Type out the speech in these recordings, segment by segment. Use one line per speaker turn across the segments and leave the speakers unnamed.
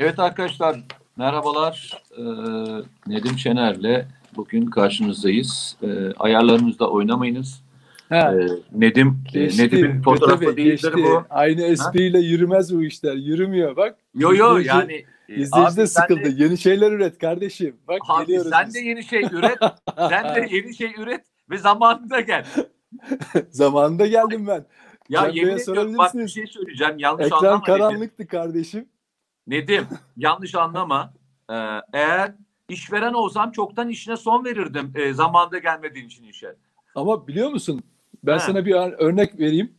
Evet arkadaşlar merhabalar. Ee, Nedim Şener'le bugün karşınızdayız. Ee, ayarlarınızda oynamayınız.
Ha,
Ee, Nedim e,
geçti.
Nedim'in fotoğrafı değildir bu.
Aynı espriyle yürümez bu işler. Yürümüyor bak.
Yo yo
İzleyici-
yani e,
İzleyici de sıkıldı.
de-
Yeni şeyler üret kardeşim. Bak
Abi sen
biz.
de yeni şey üret. sen de yeni şey üret ve zamanında gel.
Zamanında geldim ben.
Ya
Cem
yemin ediyorum bak bir şey söyleyeceğim. Yanlış
Ekran karanlıktı kardeşim.
Nedim yanlış anlama. Ee, eğer işveren olsam çoktan işine son verirdim e, zamanında gelmediğin için işe.
Ama biliyor musun? Ben
Ha.
sana bir örnek vereyim.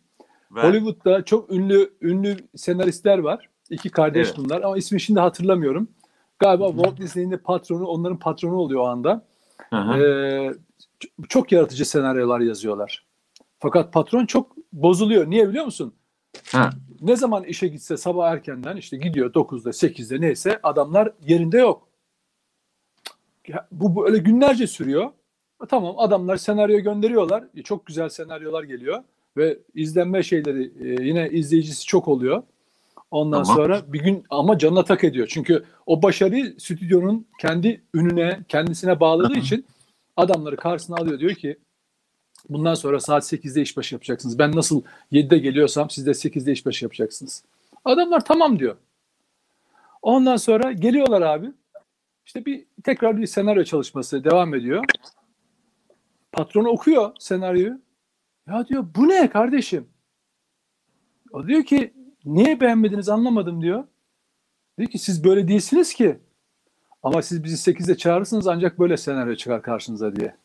Ve
Hollywood'da çok ünlü ünlü senaristler var. İki kardeş
Evet.
bunlar ama ismini şimdi hatırlamıyorum. Galiba. Walt Disney'in de patronu, onların patronu oluyor o anda.
Hı hı.
Ee, çok yaratıcı senaryolar yazıyorlar. Fakat patron çok bozuluyor. Niye biliyor musun?
Ha.
Ne zaman işe gitse sabah erkenden işte gidiyor 9'da 8'de neyse adamlar yerinde yok. Ya Bu böyle günlerce sürüyor. Tamam adamlar senaryo gönderiyorlar. E, Çok güzel senaryolar geliyor ve izlenme şeyleri e, yine izleyicisi çok oluyor. Ondan
Tamam.
sonra bir gün ama canına tak ediyor. Çünkü o başarıyı stüdyonun kendi ününe, kendisine bağladığı için adamları karşısına alıyor diyor ki bundan sonra saat 8'de işbaşı yapacaksınız. Ben nasıl 7'de geliyorsam siz de 8'de işbaşı yapacaksınız. Adamlar tamam diyor. Ondan sonra geliyorlar abi. İşte bir tekrar bir senaryo çalışması devam ediyor. Patron okuyor senaryoyu. Ya diyor bu ne kardeşim? O diyor ki niye beğenmediniz anlamadım diyor. Diyor ki siz böyle değilsiniz ki. Ama siz bizi 8'de çağırırsınız ancak böyle senaryo çıkar karşınıza diye.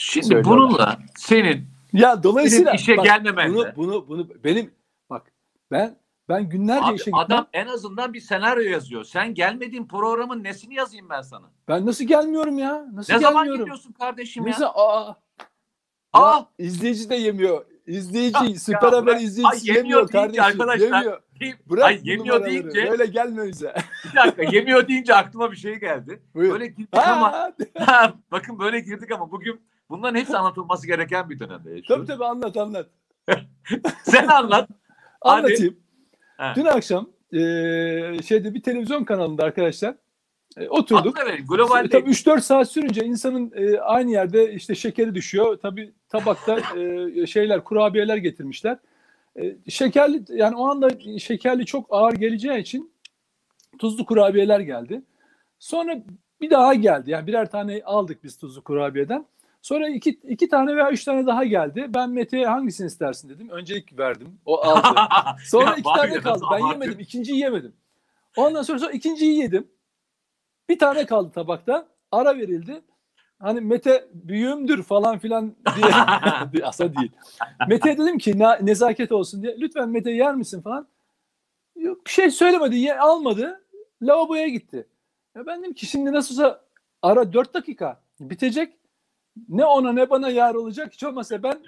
Şimdi
Söylüyorlar.
bununla senin
Ya dolayısıyla
Senin işe
bak,
gelmemenle.
bunu bunu bunu benim bak ben ben günlerce
Abi
işe gitmem.
adam en azından bir senaryo yazıyor. Sen gelmediğin programın nesini yazayım ben sana?
Ben nasıl gelmiyorum ya? Nasıl
Ne zaman
gelmiyorum?
gidiyorsun kardeşim ya?
Mesela aa,
Aa!
ya izleyici de yemiyor. İzleyici
Ya,
süper
ya
haber izleyicisi
Ay, yemiyor
kardeşim.
arkadaşlar,
Yemiyor. Bırak
Ay yemiyor deyince
Böyle gelme bize.
bir dakika yemiyor deyince aklıma bir şey geldi.
Buyur.
Böyle girdik ama
Ha,
bakın böyle girdik ama bugün bunların hepsi anlatılması gereken bir dönemde
tabii
yaşıyoruz.
tabii anlat anlat.
Sen anlat. Hadi.
Anlatayım.
Ha.
Dün akşam eee, şeyde bir televizyon kanalında arkadaşlar e, oturduk.
Verin. Global
Tabii 3-4 saat sürünce insanın e, aynı yerde işte şekeri düşüyor. Tabii tabakta e, şeyler kurabiyeler getirmişler. E, şekerli yani o anda şekerli çok ağır geleceği için tuzlu kurabiyeler geldi. Sonra bir daha geldi. Yani birer tane aldık biz tuzlu kurabiyeden. Sonra iki, iki tane veya üç tane daha geldi. Ben Mete'ye hangisini istersin dedim. Öncelik verdim. O aldı. Sonra iki tane kaldı. Ben yemedim. İkinciyi yemedim. Ondan sonra, sonra ikinciyi yedim. Bir tane kaldı tabakta. Ara verildi. Hani Mete büyüğümdür falan filan diye. Aslında değil. Mete'ye dedim ki "Na- nezaket olsun diye. Lütfen Mete yer misin falan. Yok bir şey söylemedi. Ye, almadı. Lavaboya gitti. Ya ben dedim ki şimdi nasılsa ara 4 dakika bitecek. Ne ona ne bana yar olacak. Hiç olmazsa ben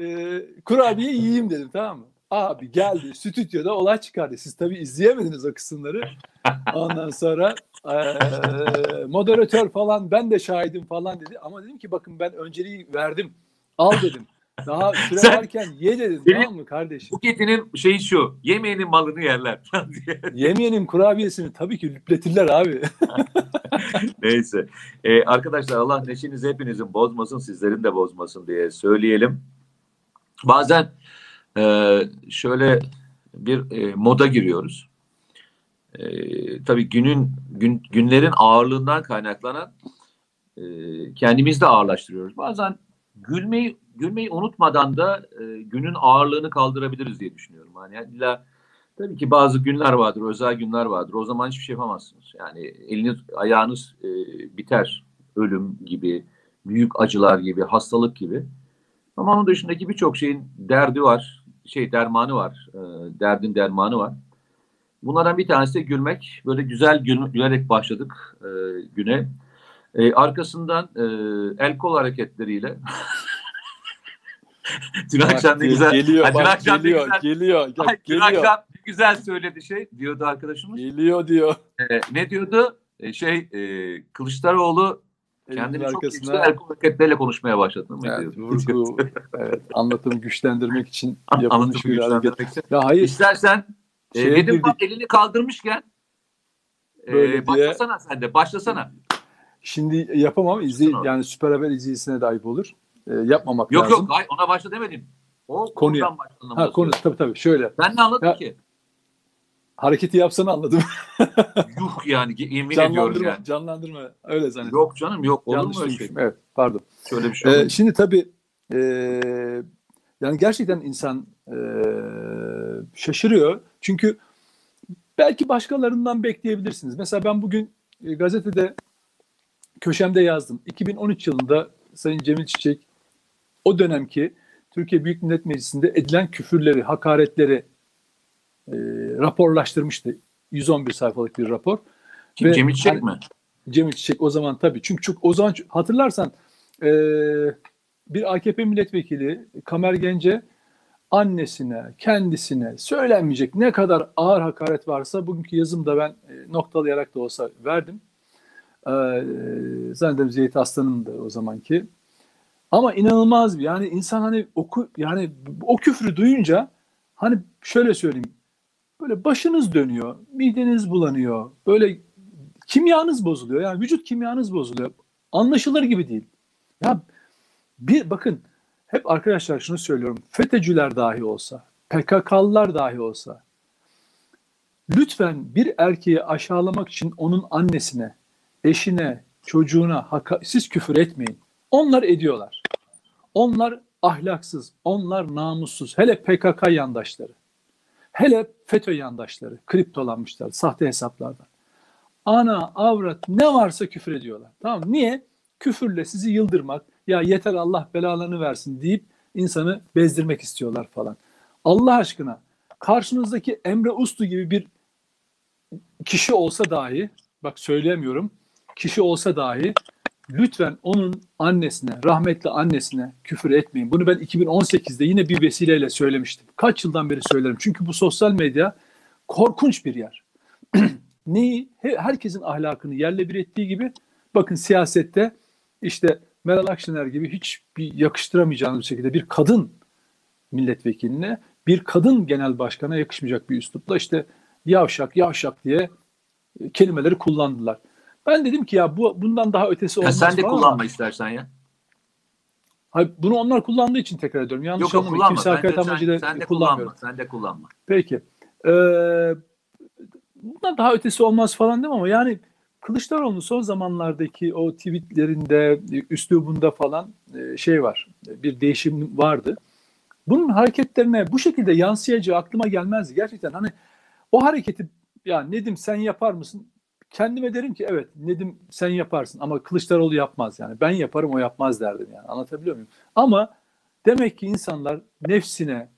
e, kurabiye yiyeyim dedim tamam mı? Abi geldi stüdyoda olay çıkardı. Siz tabii izleyemediniz o kısımları. Ondan sonra eee, moderatör falan ben de şahidim falan dedi. Ama dedim ki bakın ben önceliği verdim. Al dedim. Daha süre
Sen-
varken ye dedim
Benim-
tamam mı kardeşim?
Buketinin şeyi şu. Yemeyenin malını yerler.
Yemeyenin kurabiyesini tabii ki lüpletirler abi.
Neyse. Ee, arkadaşlar Allah neşenizi hepinizin bozmasın, sizlerin de bozmasın diye söyleyelim. Bazen e, şöyle bir e, moda giriyoruz. E, tabii günün gün, günlerin ağırlığından kaynaklanan e, kendimizi de ağırlaştırıyoruz. Bazen gülmeyi gülmeyi unutmadan da e, günün ağırlığını kaldırabiliriz diye düşünüyorum. Yani illa Tabii ki bazı günler vardır, özel günler vardır. O zaman hiçbir şey yapamazsınız. Yani eliniz, ayağınız e, biter. Ölüm gibi, büyük acılar gibi, hastalık gibi. Ama onun dışındaki birçok şeyin derdi var, şey dermanı var, e, derdin dermanı var. Bunlardan bir tanesi de gülmek. Böyle güzel gül, gülerek başladık e, güne. E, arkasından e, el kol hareketleriyle dün akşam ne güzel
geliyor,
Ha, dün
bak,
akşam ne
geliyor,
güzel-
geliyor, gel-
Ay, dün
geliyor,
akşam ne güzel söyledi şey diyordu arkadaşımız.
geliyor diyor.
Ee, ne diyordu? Ee, şey e, Kılıçdaroğlu
Elinin
kendini çok güçlü
arkasına
el hareketleriyle konuşmaya başladı. mı
evet, vurgu, evet, anlatımı güçlendirmek için yapılmış bir hareket. Ya hayır,
İstersen e,
Şeye
Nedim bak elini kaldırmışken
Böyle
Ee,
diye.
başlasana sen de. Başlasana.
Şimdi yapamam. İzley yani Süper Haber izleyicisine de ayıp olur. Ee, yapmamak
Yok
lazım.
yok hayır, ona başla demedim. O
Konuya.
konudan.
Ha konu tabii tabii şöyle.
Ben ne anladım
Ya-
ki?
Hareketi yapsana anladım.
Yuh yani yemin ediyorum yani.
canlandırma. Öyle zannediyorum.
Yok canım yok. Olur
Yanlış
mu öyle şey?
Evet, pardon.
Şöyle bir şey
Ee, şimdi tabii e, yani gerçekten insan e, şaşırıyor. Çünkü belki başkalarından bekleyebilirsiniz. Mesela ben bugün e, gazetede köşemde yazdım. 2013 yılında Sayın Cemil Çiçek o dönemki Türkiye Büyük Millet Meclisi'nde edilen küfürleri, hakaretleri e, raporlaştırmıştı. 111 sayfalık bir rapor.
Kim,
ve
Cemil Çiçek
hani-
mi?
Cemil Çiçek o zaman tabii. Çünkü çok, o zaman hatırlarsan e, bir AKP milletvekili Kamer Gence annesine, kendisine söylenmeyecek ne kadar ağır hakaret varsa bugünkü yazımda ben e, noktalayarak da olsa verdim. E, zannederim Zeyt Aslan'ın da o zamanki. Ama inanılmaz bir yani insan hani oku yani o küfrü duyunca hani şöyle söyleyeyim böyle başınız dönüyor, mideniz bulanıyor, böyle kimyanız bozuluyor. Yani vücut kimyanız bozuluyor. Anlaşılır gibi değil. Ya bir bakın hep arkadaşlar şunu söylüyorum. FETÖ'cüler dahi olsa, PKK'lılar dahi olsa lütfen bir erkeği aşağılamak için onun annesine, eşine, çocuğuna siz küfür etmeyin. Onlar ediyorlar. Onlar ahlaksız, onlar namussuz. Hele PKK yandaşları. Hele FETÖ yandaşları kriptolanmışlar sahte hesaplardan ana, avrat ne varsa küfür ediyorlar. Tamam? Niye? Küfürle sizi yıldırmak, ya yeter Allah belalarını versin deyip insanı bezdirmek istiyorlar falan. Allah aşkına karşınızdaki Emre Uslu gibi bir kişi olsa dahi, bak söyleyemiyorum, kişi olsa dahi lütfen onun annesine, rahmetli annesine küfür etmeyin. Bunu ben 2018'de yine bir vesileyle söylemiştim. Kaç yıldan beri söylerim. Çünkü bu sosyal medya korkunç bir yer. Neyi? He- Herkesin ahlakını yerle bir ettiği gibi bakın siyasette işte Meral Akşener gibi hiç bir yakıştıramayacağınız bir şekilde bir kadın milletvekiline, bir kadın genel başkana yakışmayacak bir üslupla işte yavşak yavşak diye kelimeleri kullandılar. Ben dedim ki ya bu bundan daha ötesi
Ya
olmaz
sen de
falan ama-
kullanma istersen ya.
Hayır, bunu onlar kullandığı için tekrar ediyorum. Yanlış
Yok
anlamayın.
kullanma.
Kimse hakaret
sen,
amacıyla
sen de
kullanmıyorum.
kullanma. Sen de kullanma.
Peki. Ee, bundan daha ötesi olmaz falan değil ama yani Kılıçdaroğlu'nun son zamanlardaki o tweetlerinde, üslubunda falan e, şey var. Bir değişim vardı. Bunun hareketlerine bu şekilde yansıyacağı aklıma gelmezdi. Gerçekten hani o hareketi ya Nedim sen yapar mısın? Kendime derim ki evet Nedim sen yaparsın ama Kılıçdaroğlu yapmaz yani. Ben yaparım o yapmaz derdim yani. Anlatabiliyor muyum? Ama demek ki insanlar nefsine,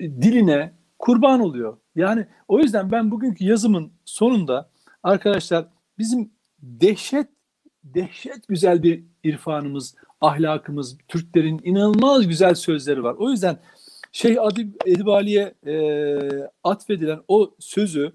diline kurban oluyor. Yani o yüzden ben bugünkü yazımın sonunda arkadaşlar bizim dehşet dehşet güzel bir irfanımız, ahlakımız, Türklerin inanılmaz güzel sözleri var. O yüzden Şeyh Adib Edibali'ye e, atfedilen o sözü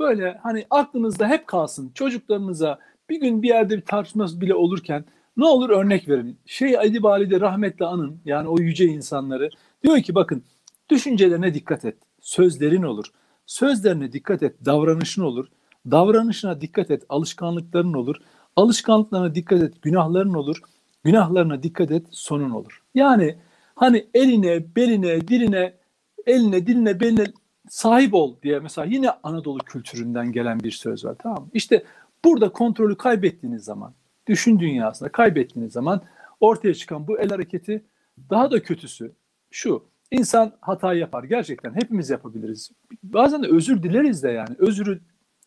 böyle hani aklınızda hep kalsın. Çocuklarınıza bir gün bir yerde bir tartışması bile olurken ne olur örnek verin. Edibali de rahmetle anın yani o yüce insanları diyor ki bakın düşüncelerine dikkat et. Sözlerin olur. Sözlerine dikkat et. Davranışın olur. Davranışına dikkat et. Alışkanlıkların olur. Alışkanlıklarına dikkat et. Günahların olur. Günahlarına dikkat et. Sonun olur. Yani hani eline, beline, diline, eline, diline, beline sahip ol diye mesela yine Anadolu kültüründen gelen bir söz var. Tamam mı? İşte burada kontrolü kaybettiğiniz zaman, düşün dünyasında kaybettiğiniz zaman ortaya çıkan bu el hareketi daha da kötüsü şu. İnsan hata yapar. Gerçekten hepimiz yapabiliriz. Bazen de özür dileriz de yani. Özürü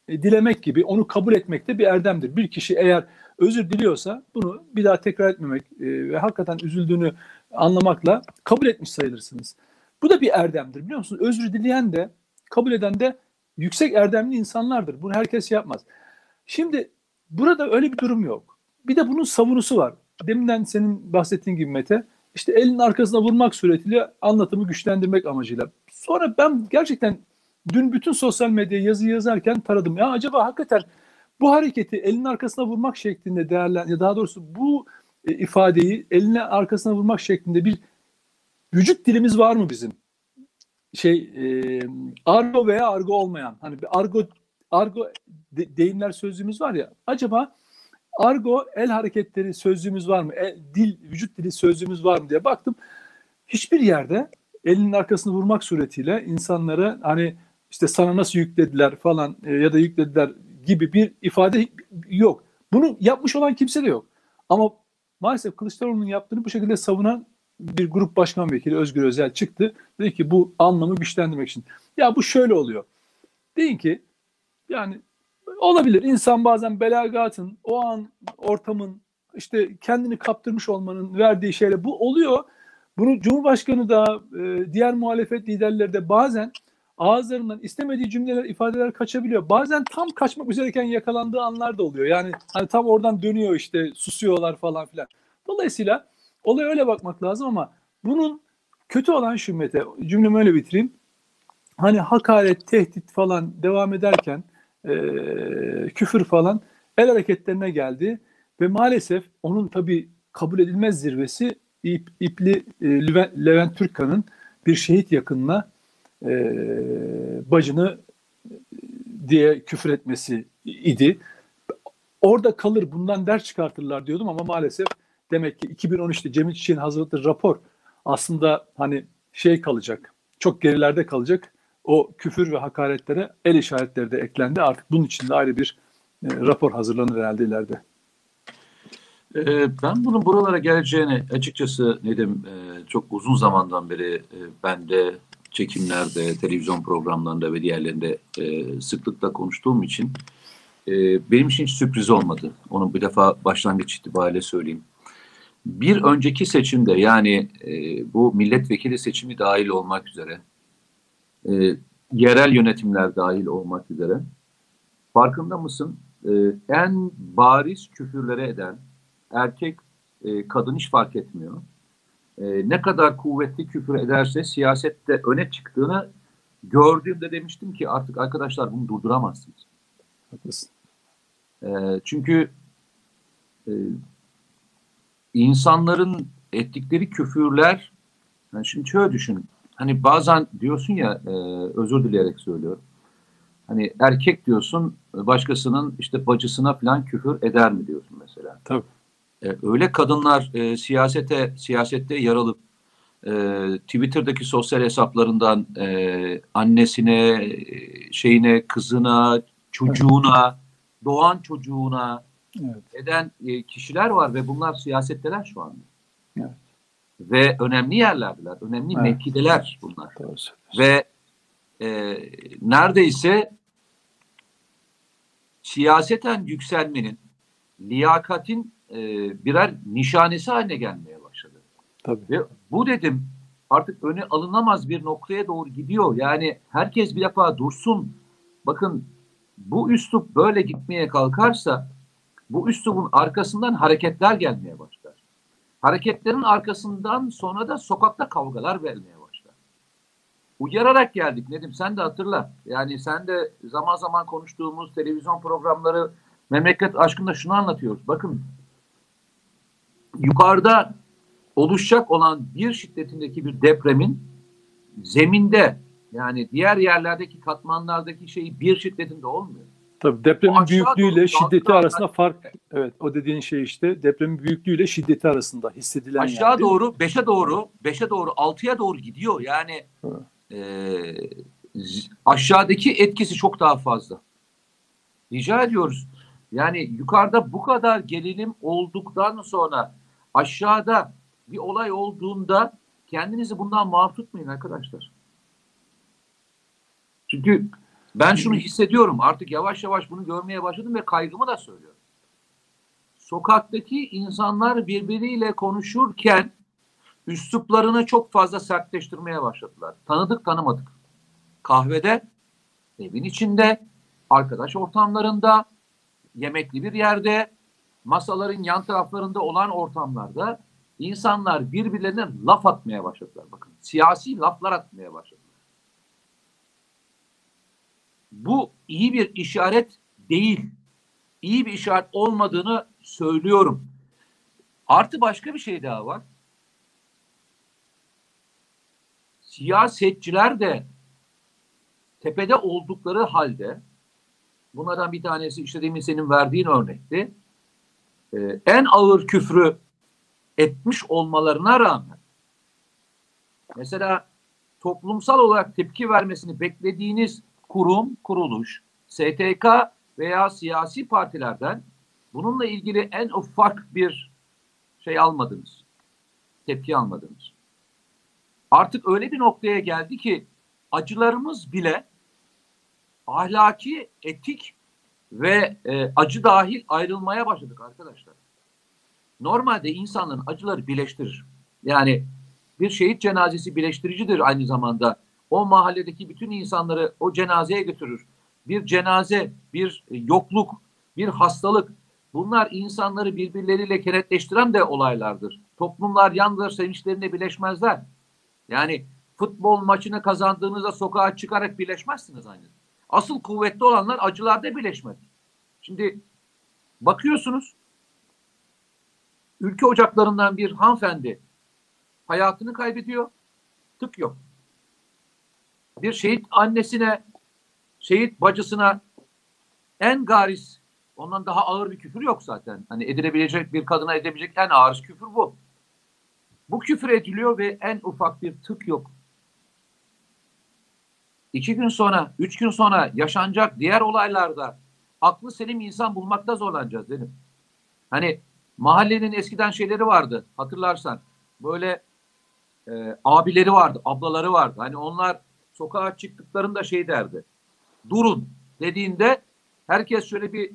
e, dilemek gibi onu kabul etmek de bir erdemdir. Bir kişi eğer özür diliyorsa bunu bir daha tekrar etmemek e, ve hakikaten üzüldüğünü anlamakla kabul etmiş sayılırsınız. Bu da bir erdemdir biliyor musunuz? Özür dileyen de kabul eden de yüksek erdemli insanlardır. Bunu herkes yapmaz. Şimdi burada öyle bir durum yok. Bir de bunun savunusu var. Deminden senin bahsettiğin gibi Mete, işte elin arkasına vurmak suretiyle anlatımı güçlendirmek amacıyla. Sonra ben gerçekten dün bütün sosyal medyaya yazı yazarken taradım. Ya acaba hakikaten bu hareketi elin arkasına vurmak şeklinde değerlen daha doğrusu bu e, ifadeyi eline arkasına vurmak şeklinde bir vücut dilimiz var mı bizim? Şey e, argo veya argo olmayan hani bir argo argo de, deyimler sözlüğümüz var ya. Acaba argo el hareketleri sözlüğümüz var mı? El, dil, vücut dili sözlüğümüz var mı diye baktım. Hiçbir yerde elinin arkasını vurmak suretiyle insanlara hani işte sana nasıl yüklediler falan e, ya da yüklediler gibi bir ifade yok. Bunu yapmış olan kimse de yok. Ama maalesef Kılıçdaroğlu'nun yaptığını bu şekilde savunan bir grup başkan vekili Özgür Özel çıktı. Dedi ki bu anlamı güçlendirmek için. Ya bu şöyle oluyor. Deyin ki yani olabilir. İnsan bazen belagatın, o an ortamın işte kendini kaptırmış olmanın verdiği şeyle bu oluyor. Bunu Cumhurbaşkanı da e, diğer muhalefet liderleri de bazen ağızlarından istemediği cümleler, ifadeler kaçabiliyor. Bazen tam kaçmak üzereyken yakalandığı anlar da oluyor. Yani hani tam oradan dönüyor işte susuyorlar falan filan. Dolayısıyla olaya öyle bakmak lazım ama bunun kötü olan şu Mete, cümlemi öyle bitireyim. Hani hakaret, tehdit falan devam ederken e, küfür falan el hareketlerine geldi ve maalesef onun tabii kabul edilmez zirvesi İp, İpli e, Levent Türkkan'ın bir şehit yakınına e, bacını diye küfür etmesi idi. Orada kalır bundan ders çıkartırlar diyordum ama maalesef demek ki 2013'te Cemil Çiçek'in hazırladığı rapor aslında hani şey kalacak, çok gerilerde kalacak. O küfür ve hakaretlere el işaretleri de eklendi. Artık bunun için de ayrı bir e, rapor hazırlanır herhalde ileride.
Ee, ben bunun buralara geleceğini açıkçası Nedim e, çok uzun zamandan beri e, ben de çekimlerde, televizyon programlarında ve diğerlerinde e, sıklıkla konuştuğum için benim için hiç sürpriz olmadı. Onu bir defa başlangıç itibariyle söyleyeyim. Bir önceki seçimde yani bu milletvekili seçimi dahil olmak üzere, yerel yönetimler dahil olmak üzere farkında mısın? en bariz küfürlere eden, erkek, e, kadın hiç fark etmiyor. E, ne kadar kuvvetli küfür ederse siyasette öne çıktığını gördüğümde demiştim ki artık arkadaşlar bunu durduramazsınız. Haklısın. E, çünkü e, insanların ettikleri küfürler yani şimdi şöyle düşün. Hani bazen diyorsun ya e, özür dileyerek söylüyorum. Hani erkek diyorsun başkasının işte bacısına falan küfür eder mi diyorsun mesela.
Tabii.
E, öyle kadınlar e, siyasete siyasette yer alıp e, Twitter'daki sosyal hesaplarından e, annesine, şeyine, kızına, çocuğuna, doğan çocuğuna evet. eden e, kişiler var ve bunlar siyasetteler şu anda. Evet. Ve önemli yerlerdeler, önemli evet. mevkideler bunlar. Doğru ve e, neredeyse siyaseten yükselmenin, liyakatin e, birer nişanesi haline gelmeye başladı. Tabii. Ve bu dedim artık öne alınamaz bir noktaya doğru gidiyor. Yani herkes bir defa dursun. Bakın bu üslup böyle gitmeye kalkarsa bu üslubun arkasından hareketler gelmeye başlar. Hareketlerin arkasından sonra da sokakta kavgalar vermeye başlar. Uyararak geldik Nedim sen de hatırla. Yani sen de zaman zaman konuştuğumuz televizyon programları memleket aşkında şunu anlatıyoruz. Bakın yukarıda oluşacak olan bir şiddetindeki bir depremin zeminde yani diğer yerlerdeki katmanlardaki şeyi bir şiddetinde olmuyor.
Tabii depremin büyüklüğüyle şiddeti arasında fark evet o dediğin şey işte depremin büyüklüğüyle şiddeti arasında hissedilen
aşağı yani, doğru 5'e doğru 5'e doğru 6'ya doğru gidiyor. Yani e, aşağıdaki etkisi çok daha fazla. Rica ediyoruz. Yani yukarıda bu kadar gerilim olduktan sonra aşağıda bir olay olduğunda kendinizi bundan muaf tutmayın arkadaşlar. Çünkü ben şunu hissediyorum artık yavaş yavaş bunu görmeye başladım ve kaygımı da söylüyorum. Sokaktaki insanlar birbiriyle konuşurken üsluplarını çok fazla sertleştirmeye başladılar. Tanıdık tanımadık. Kahvede, evin içinde, arkadaş ortamlarında, yemekli bir yerde, masaların yan taraflarında olan ortamlarda insanlar birbirlerine laf atmaya başladılar. Bakın siyasi laflar atmaya başladılar. Bu iyi bir işaret değil. İyi bir işaret olmadığını söylüyorum. Artı başka bir şey daha var. Siyasetçiler de tepede oldukları halde Bunlardan bir tanesi işte demin senin verdiğin örnekti. Ee, en ağır küfrü etmiş olmalarına rağmen mesela toplumsal olarak tepki vermesini beklediğiniz kurum, kuruluş, STK veya siyasi partilerden bununla ilgili en ufak bir şey almadınız. Tepki almadınız. Artık öyle bir noktaya geldi ki acılarımız bile ahlaki, etik ve e, acı dahil ayrılmaya başladık arkadaşlar. Normalde insanların acıları birleştirir. Yani bir şehit cenazesi birleştiricidir aynı zamanda. O mahalledeki bütün insanları o cenazeye götürür. Bir cenaze, bir yokluk, bir hastalık bunlar insanları birbirleriyle kenetleştiren de olaylardır. Toplumlar yalnızlar sevinçlerine birleşmezler. Yani futbol maçını kazandığınızda sokağa çıkarak birleşmezsiniz aynı. Asıl kuvvetli olanlar acılarda birleşmedi. Şimdi bakıyorsunuz ülke ocaklarından bir hanımefendi hayatını kaybediyor. Tık yok. Bir şehit annesine, şehit bacısına en garis, ondan daha ağır bir küfür yok zaten. Hani edilebilecek bir kadına edebilecek en ağır küfür bu. Bu küfür ediliyor ve en ufak bir tık yok. İki gün sonra, üç gün sonra yaşanacak diğer olaylarda aklı selim insan bulmakta zorlanacağız dedim. Hani mahallenin eskiden şeyleri vardı hatırlarsan. Böyle e, abileri vardı, ablaları vardı. Hani onlar sokağa çıktıklarında şey derdi. Durun dediğinde herkes şöyle bir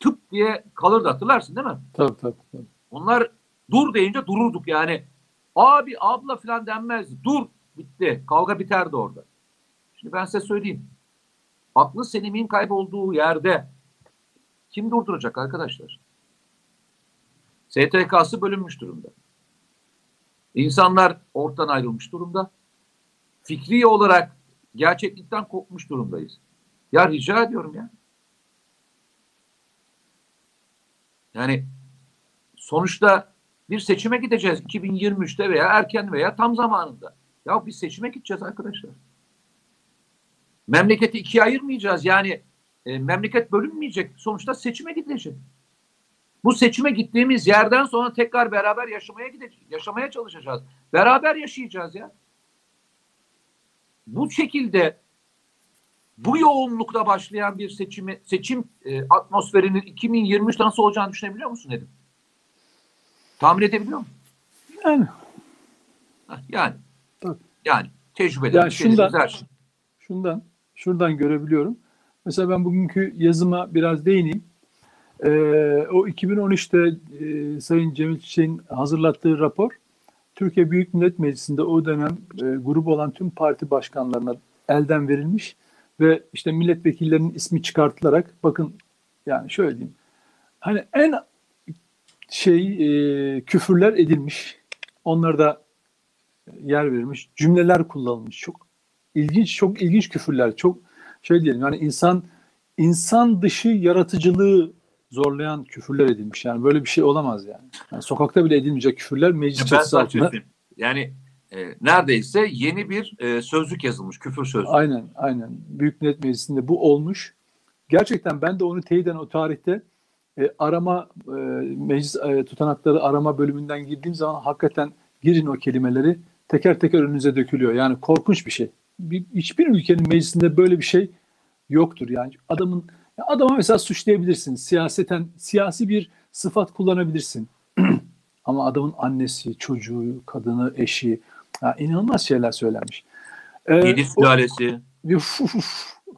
tıp diye kalırdı hatırlarsın değil mi?
Tabii tabii. tabii.
Onlar dur deyince dururduk yani. Abi abla falan denmezdi. Dur bitti. Kavga biterdi orada. Şimdi ben size söyleyeyim. Aklı selimin kaybolduğu yerde kim durduracak arkadaşlar? STK'sı bölünmüş durumda. İnsanlar ortadan ayrılmış durumda. Fikri olarak gerçeklikten kopmuş durumdayız. Ya rica ediyorum ya. Yani sonuçta bir seçime gideceğiz 2023'te veya erken veya tam zamanında. Ya biz seçime gideceğiz arkadaşlar. Memleketi ikiye ayırmayacağız. Yani e, memleket bölünmeyecek. Sonuçta seçime gidecek. Bu seçime gittiğimiz yerden sonra tekrar beraber yaşamaya gideceğiz. Yaşamaya çalışacağız. Beraber yaşayacağız ya. Bu şekilde bu yoğunlukta başlayan bir seçimi seçim e, atmosferinin 2023'te nasıl olacağını düşünebiliyor musun dedim. Tahmin edebiliyor musun?
Yani.
Yani.
Tabii.
Yani tecrübeden.
Yani şundan,
her şey.
şundan, şuradan görebiliyorum. Mesela ben bugünkü yazıma biraz değineyim. Ee, o 2013'te e, Sayın Cemil Çiçek'in hazırlattığı rapor Türkiye Büyük Millet Meclisi'nde o dönem e, grup olan tüm parti başkanlarına elden verilmiş ve işte milletvekillerinin ismi çıkartılarak bakın yani şöyle diyeyim hani en şey e, küfürler edilmiş onları da yer verilmiş cümleler kullanılmış çok ilginç çok ilginç küfürler çok şey diyelim yani insan insan dışı yaratıcılığı zorlayan küfürler edilmiş. Yani böyle bir şey olamaz yani. yani sokakta bile edilmeyecek küfürler meclis çatısı altında.
Yani e, neredeyse yeni bir e, sözlük yazılmış. Küfür sözlüğü.
Aynen aynen. Büyük Millet Meclisi'nde bu olmuş. Gerçekten ben de onu teyiden o tarihte e, arama e, meclis e, tutanakları arama bölümünden girdiğim zaman hakikaten girin o kelimeleri teker teker önünüze dökülüyor. Yani korkunç bir şey. Bir, hiçbir ülkenin meclisinde böyle bir şey yoktur. Yani adamın adama mesela suçlayabilirsin. Siyaseten siyasi bir sıfat kullanabilirsin. Ama adamın annesi, çocuğu, kadını, eşi ya inanılmaz şeyler söylenmiş. Ee,
Yedi sülalesi.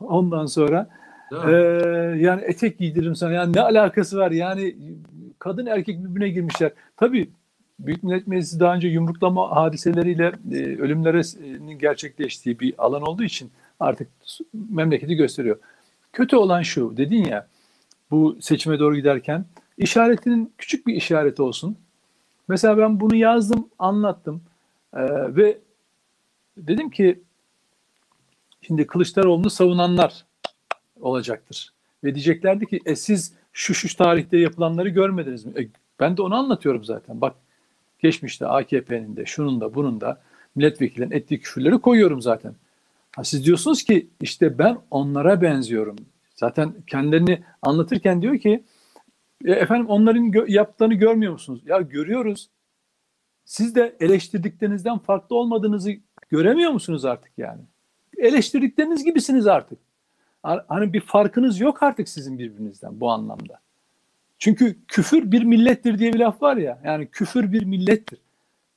Ondan sonra
mi?
yani etek giydiririm sana. Yani ne alakası var? Yani kadın erkek birbirine girmişler. Tabii Büyük Millet Meclisi daha önce yumruklama hadiseleriyle e, ölümlerin gerçekleştiği bir alan olduğu için artık memleketi gösteriyor. Kötü olan şu dedin ya bu seçime doğru giderken işaretinin küçük bir işareti olsun. Mesela ben bunu yazdım, anlattım Ee, ve dedim ki şimdi Kılıçdaroğlu'nu savunanlar olacaktır. Ve diyeceklerdi ki e siz şu şu tarihte yapılanları görmediniz mi? E, ben de onu anlatıyorum zaten. Bak geçmişte AKP'nin de şunun da bunun da milletvekillerinin ettiği küfürleri koyuyorum zaten. Ha, siz diyorsunuz ki işte ben onlara benziyorum. Zaten kendilerini anlatırken diyor ki e, efendim onların gö- yaptığını görmüyor musunuz? Ya görüyoruz. Siz de eleştirdiklerinizden farklı olmadığınızı göremiyor musunuz artık yani? Eleştirdikleriniz gibisiniz artık. Ha- Hani bir farkınız yok artık sizin birbirinizden bu anlamda. Çünkü küfür bir millettir diye bir laf var ya. Yani küfür bir millettir.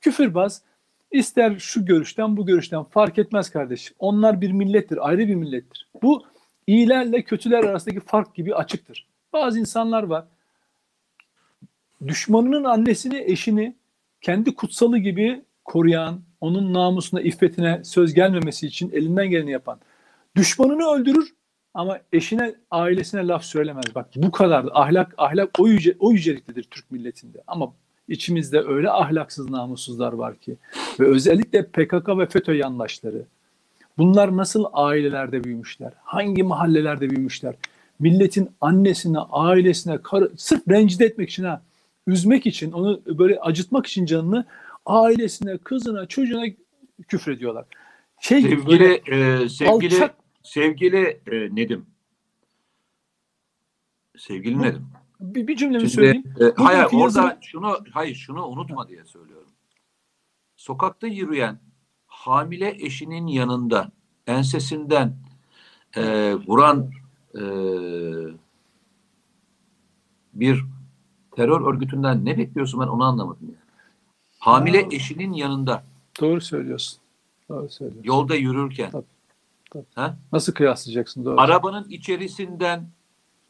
Küfürbaz ister şu görüşten bu görüşten fark etmez kardeşim. Onlar bir millettir, ayrı bir millettir. Bu iyilerle kötüler arasındaki fark gibi açıktır. Bazı insanlar var. Düşmanının annesini, eşini kendi kutsalı gibi koruyan, onun namusuna, iffetine söz gelmemesi için elinden geleni yapan. Düşmanını öldürür ama eşine, ailesine laf söylemez. Bak bu kadar ahlak ahlak o yüce o yüceliktedir Türk milletinde. Ama içimizde öyle ahlaksız namussuzlar var ki ve özellikle PKK ve FETÖ yandaşları. Bunlar nasıl ailelerde büyümüşler? Hangi mahallelerde büyümüşler? Milletin annesine, ailesine, karı, sırf rencide etmek için ha, üzmek için, onu böyle acıtmak için canını ailesine, kızına, çocuğuna küfrediyorlar. Şey gibi böyle
Sevgili e, sevgili
alçak
sevgili e, Nedim. Sevgili Nedim.
Bir, bir cümlemi
Şimdi,
söyleyeyim.
e, hayır
Bugünkü
orada
yazı-
şunu hayır şunu unutma diye söylüyorum. Sokakta yürüyen hamile eşinin yanında ensesinden e, vuran e, bir terör örgütünden ne bekliyorsun ben onu anlamadım yani. Hamile
Ya.
eşinin yanında
Doğru söylüyorsun. Doğru söylüyorsun.
yolda yürürken
Tabii, tabii.
Ha?
Nasıl kıyaslayacaksın? Doğru.
arabanın içerisinden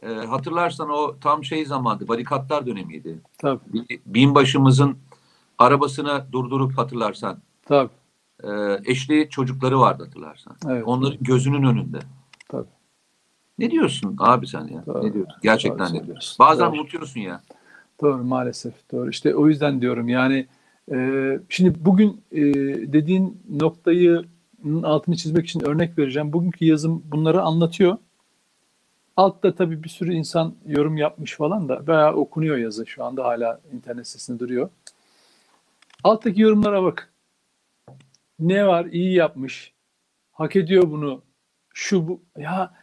e, hatırlarsan o tam şey zamandı barikatlar dönemiydi.
Tabii,
Binbaşımızın arabasını durdurup hatırlarsan
tabii.
e, eşli çocukları vardı hatırlarsan.
Evet.
Onların gözünün önünde.
Tabii.
Ne diyorsun abi sen ya?
Doğru.
Ne diyorsun? Gerçekten
Doğru
ne diyorsun? Bazen
Doğru.
unutuyorsun ya.
Doğru maalesef. Doğru. İşte o yüzden diyorum yani e, şimdi bugün e, dediğin noktayı altını çizmek için örnek vereceğim. Bugünkü yazım bunları anlatıyor. Altta tabii bir sürü insan yorum yapmış falan da bayağı okunuyor yazı. Şu anda hala internet sitesinde duruyor. Alttaki yorumlara bak. Ne var? İyi yapmış. Hak ediyor bunu. Şu bu. Ya